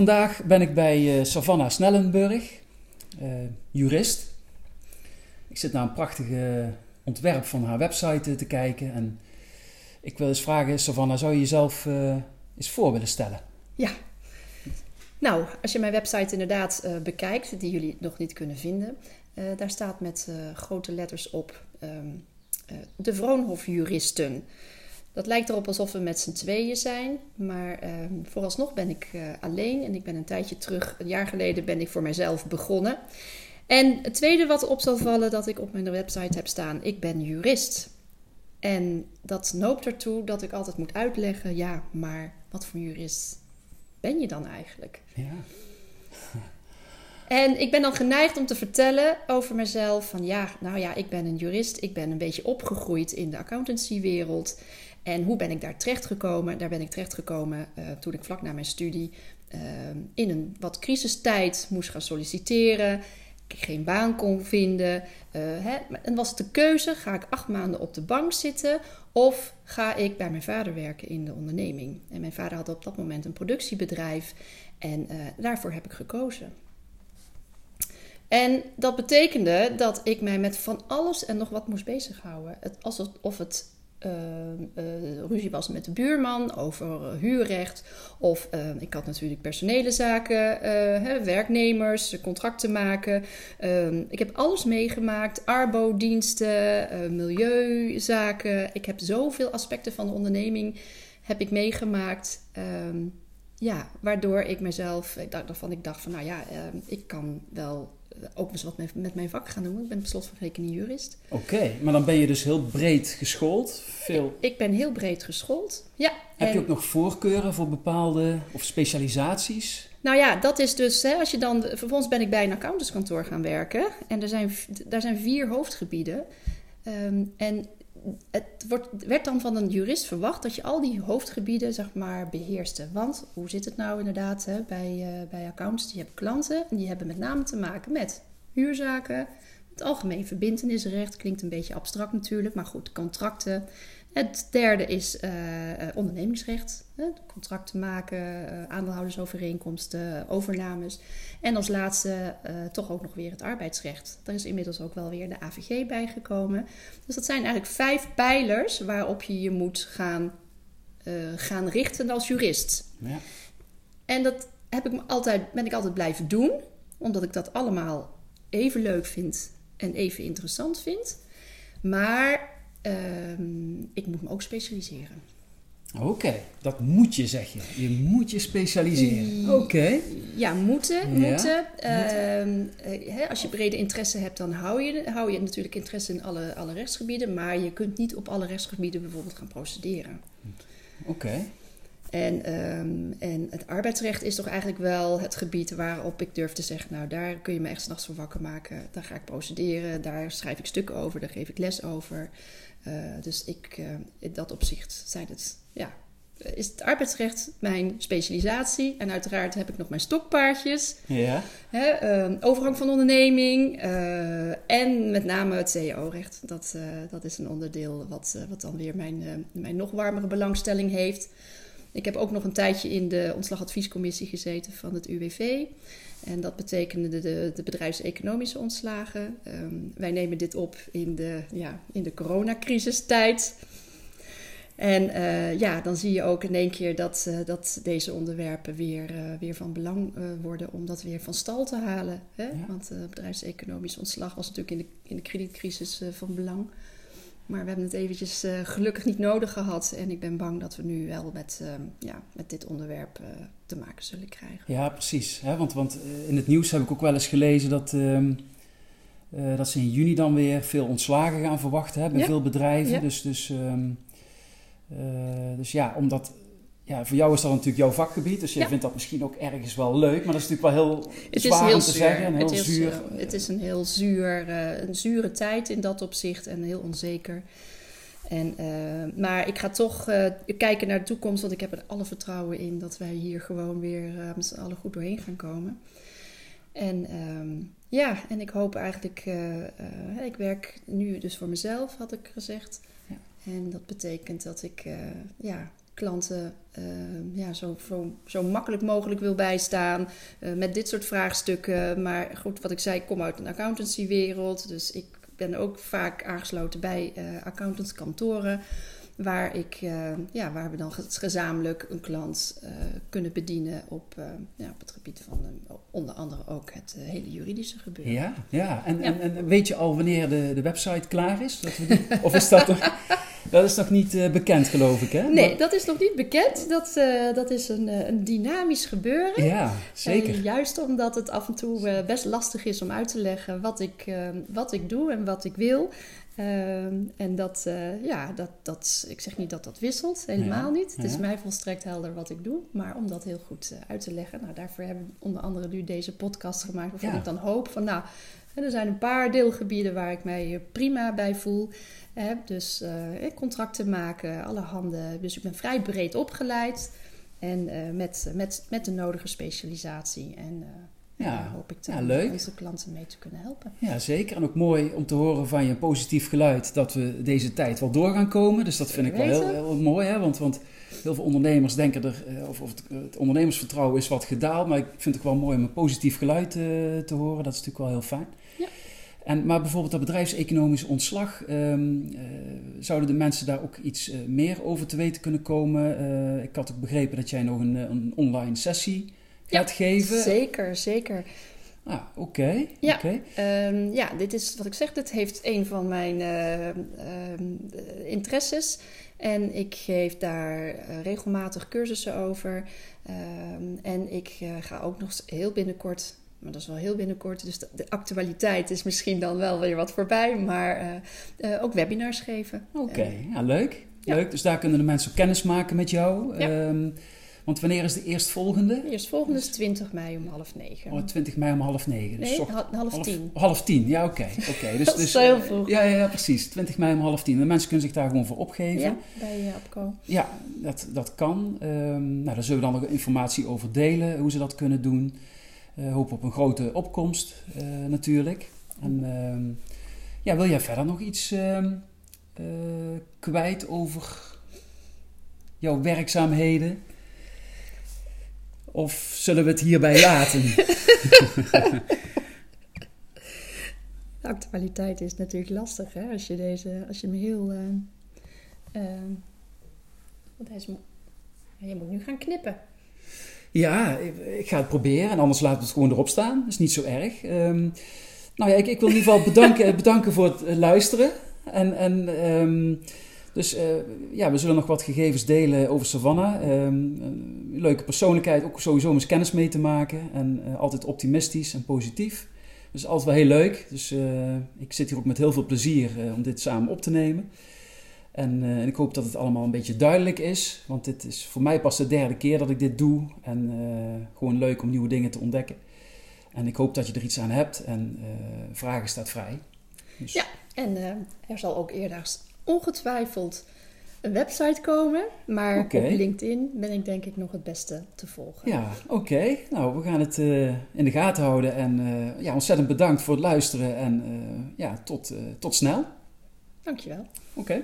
Vandaag ben ik bij uh, Savannah Snellenburg, uh, jurist. Ik zit naar een prachtige ontwerp van haar website te kijken. En ik wil eens vragen, Savannah, zou je jezelf eens voor willen stellen? Ja. Nou, als je mijn website inderdaad bekijkt, die jullie nog niet kunnen vinden, daar staat met grote letters op um, de Vroonhof-juristen. Dat lijkt erop alsof we met z'n tweeën zijn. Maar ehm, vooralsnog ben ik uh, alleen. En ik ben een tijdje terug, een jaar geleden, ben ik voor mijzelf begonnen. En het tweede wat op zal vallen, dat ik op mijn website heb staan: ik ben jurist. En dat noopt ertoe dat ik altijd moet uitleggen: ja, maar wat voor jurist ben je dan eigenlijk? Ja. En ik ben dan geneigd om te vertellen over mezelf: van ja, nou ja, ik ben een jurist. Ik ben een beetje opgegroeid in de accountancywereld. En hoe ben ik daar terecht gekomen? Daar ben ik terecht gekomen uh, toen ik vlak na mijn studie uh, in een wat crisistijd moest gaan solliciteren. Ik geen baan kon vinden. Uh, hè, en was het de keuze: ga ik acht maanden op de bank zitten of ga ik bij mijn vader werken in de onderneming? En mijn vader had op dat moment een productiebedrijf en daarvoor heb ik gekozen. En dat betekende dat ik mij met van alles en nog wat moest bezighouden. Het, alsof het uh, ruzie was met de buurman over huurrecht. Of ik had natuurlijk personele zaken, hè, werknemers, contracten maken. Ehm, ik heb alles meegemaakt: arbodiensten, milieuzaken. Ik heb zoveel aspecten van de onderneming heb ik meegemaakt. Ehm, ja, waardoor ik mezelf, daarvan ik dacht van nou ja, ehm, ik kan wel ook eens wat met, mijn vak gaan doen. Ik ben per rekening jurist. Oké, maar dan ben je dus heel breed geschoold. Veel... Ik, ben heel breed geschoold, ja. Heb je ook nog voorkeuren voor bepaalde of specialisaties? Nou ja, dat is dus, hè, als je dan, vervolgens ben ik bij een accountantskantoor gaan werken. En er zijn, daar zijn vier hoofdgebieden. Ehm, en het wordt, werd dan van een jurist verwacht dat je al die hoofdgebieden zeg maar, beheerste. Want hoe zit het nou inderdaad hè, bij, uh, bij accountants? Die hebben klanten en die hebben met name te maken met huurzaken. Het algemeen verbindenisrecht klinkt een beetje abstract natuurlijk, maar goed, contracten, het derde is uh, ondernemingsrecht. Hè? Contracten maken, uh, aandeelhoudersovereenkomsten, overnames. En als laatste toch ook nog weer het arbeidsrecht. Daar is inmiddels ook wel weer de AVG bijgekomen. Dus dat zijn eigenlijk vijf pijlers waarop je je moet gaan, gaan richten als jurist. Ja. En dat heb ik altijd, ben ik altijd blijven doen, omdat ik dat allemaal even leuk vind en even interessant vind. Maar Ehm, ik moet me ook specialiseren. Oké, dat moet je, zeg je. Je moet je specialiseren. Oké. Ja, moeten. moeten. Ehm, eh, als je brede interesse hebt, dan hou je, hou je natuurlijk interesse in alle, alle rechtsgebieden. Maar je kunt niet op alle rechtsgebieden bijvoorbeeld gaan procederen. Oké. En, ehm, en het arbeidsrecht is toch eigenlijk wel het gebied waarop ik durf te zeggen: Nou, daar kun je me echt s'nachts voor wakker maken. Daar ga ik procederen, daar schrijf ik stukken over, daar geef ik les over. Uh, dus ik, uh, in dat opzicht zijn het, ja, is het arbeidsrecht mijn specialisatie. En uiteraard heb ik nog mijn stokpaardjes. Ja. Hè, uh, overgang van onderneming. en met name het CEO-recht. Dat, dat is een onderdeel wat, wat dan weer mijn, mijn nog warmere belangstelling heeft. Ik heb ook nog een tijdje in de ontslagadviescommissie gezeten van het UWV. En dat betekende de, de, bedrijfseconomische ontslagen. Ehm, wij nemen dit op in de, ja, in de coronacrisistijd. En uh, ja, dan zie je ook in één keer dat, uh, dat deze onderwerpen weer, uh, weer van belang worden om dat weer van stal te halen. Hè? Ja. Want bedrijfseconomisch ontslag was natuurlijk in de, in de kredietcrisis van belang. Maar we hebben het eventjes uh, gelukkig niet nodig gehad. En ik ben bang dat we nu wel met, uh, ja, met dit onderwerp uh, te maken zullen krijgen. Ja, precies. Hè? Want, want in het nieuws heb ik ook wel eens gelezen dat, ehm, dat ze in juni dan weer veel ontslagen gaan verwachten hè, bij ja. veel bedrijven. Ja. Dus, dus, um, dus ja, omdat ja, voor jou is dat natuurlijk jouw vakgebied, dus je ja. vindt dat misschien ook ergens wel leuk, maar dat is natuurlijk wel heel het zwaar heel om te zuur. zeggen en heel het is, zuur. het is een heel zuur, uh, een zure tijd in dat opzicht en heel onzeker. En, uh, maar ik ga toch kijken naar de toekomst, want ik heb er alle vertrouwen in dat wij hier gewoon weer met z'n allen goed doorheen gaan komen. En um, ja, en ik hoop eigenlijk, ik werk nu dus voor mezelf, had ik gezegd. Ja. En dat betekent dat ik ja, klanten ja, zo, zo, zo, makkelijk mogelijk wil bijstaan met dit soort vraagstukken. Maar goed, wat ik zei, ik kom uit een accountancywereld, dus ik ben ook vaak aangesloten bij accountantskantoren waar, ik, uh, ja, waar we dan gezamenlijk een klant uh, kunnen bedienen op, uh, ja, op het gebied van onder andere ook het hele juridische gebeuren. Ja, ja. En, ja. En, en, weet je al wanneer de, de website klaar is? Dat we of is dat nog, dat is nog niet bekend, geloof ik, hè? Nee, maar, dat is nog niet bekend. Dat, dat is een, een dynamisch gebeuren. Ja, zeker. juist omdat het af en toe best lastig is om uit te leggen wat ik, wat ik doe en wat ik wil. Ehm, en dat, uh, ja, dat, dat, ik zeg niet dat dat wisselt, helemaal niet. Het is mij volstrekt helder wat ik doe, maar om dat heel goed uh, uit te leggen, nou, daarvoor hebben we onder andere nu deze podcast gemaakt, waarvan ik dan hoop van, nou, er zijn een paar deelgebieden waar ik mij prima bij voel. Hè, dus uh, contracten maken, alle handen. Dus ik ben vrij breed opgeleid en met, met, met de nodige specialisatie. En ja, hoop ik ja, onze klanten mee te kunnen helpen. Ja, zeker. En ook mooi om te horen van je positief geluid dat we deze tijd wel door gaan komen. Dus dat vind ik wel heel, heel, mooi. Hè? Want, want heel veel ondernemers denken er, eh, of, of het, ondernemersvertrouwen is wat gedaald. Maar ik vind het wel mooi om een positief geluid uh, te horen. Dat is natuurlijk wel heel fijn. Ja. En, maar bijvoorbeeld dat bedrijfseconomisch ontslag, um, uh, zouden de mensen daar ook iets meer over te weten kunnen komen? ik had ook begrepen dat jij nog een, een online sessie gaat geven. Zeker, zeker. Ah, oké. Ja, ehm, ja, dit is wat ik zeg. Dit heeft een van mijn uh, interesses. En ik geef daar uh, regelmatig cursussen over. Ehm, en ik uh, ga ook nog heel binnenkort, maar dat is wel heel binnenkort. Dus de, de actualiteit is misschien dan wel weer wat voorbij. Maar ook webinars geven. Oké, ja, leuk. Ja. Leuk. Dus daar kunnen de mensen kennis maken met jou. Ja. Want wanneer is de eerstvolgende? De eerstvolgende is 20 mei om half negen. Oh, 20 mei om half negen. Dus nee, half, half tien. Half tien, ja oké. Okay. okay. Dus, dat is dus, heel vroeg. Ja, ja, precies. 20 mei om half tien. De mensen kunnen zich daar gewoon voor opgeven. Ja, bij uh, Apco. Ja, dat, dat kan. Um, nou, daar zullen we dan nog informatie over delen, hoe ze dat kunnen doen. Uh, hoop op een grote opkomst uh, natuurlijk. En um, ja, wil jij verder nog iets um, kwijt over jouw werkzaamheden? Of zullen we het hierbij laten? de actualiteit is natuurlijk lastig, hè? Als je, deze, als je me heel. Uh, uh, deze, je moet nu gaan knippen. Ja, ik ga het proberen en anders laten we het gewoon erop staan. Dat is niet zo erg. Um, nou ja, ik, ik wil in ieder geval bedanken, bedanken voor het luisteren. En, en um, dus uh, ja, we zullen nog wat gegevens delen over Savannah. Um, een leuke persoonlijkheid, ook sowieso om eens kennis mee te maken. En uh, altijd optimistisch en positief. Dus altijd wel heel leuk. Dus uh, ik zit hier ook met heel veel plezier om dit samen op te nemen. En, en, ik hoop dat het allemaal een beetje duidelijk is. Want dit is voor mij pas de derde keer dat ik dit doe. En gewoon leuk om nieuwe dingen te ontdekken. En ik hoop dat je er iets aan hebt. En vragen staat vrij. Dus... Ja, en er zal ook eerder ongetwijfeld een website komen. Maar op LinkedIn ben ik denk ik nog het beste te volgen. Ja, oké. Nou, we gaan het uh, in de gaten houden. En uh, ja, ontzettend bedankt voor het luisteren. En uh, ja, tot, tot snel. Dankjewel. Oké.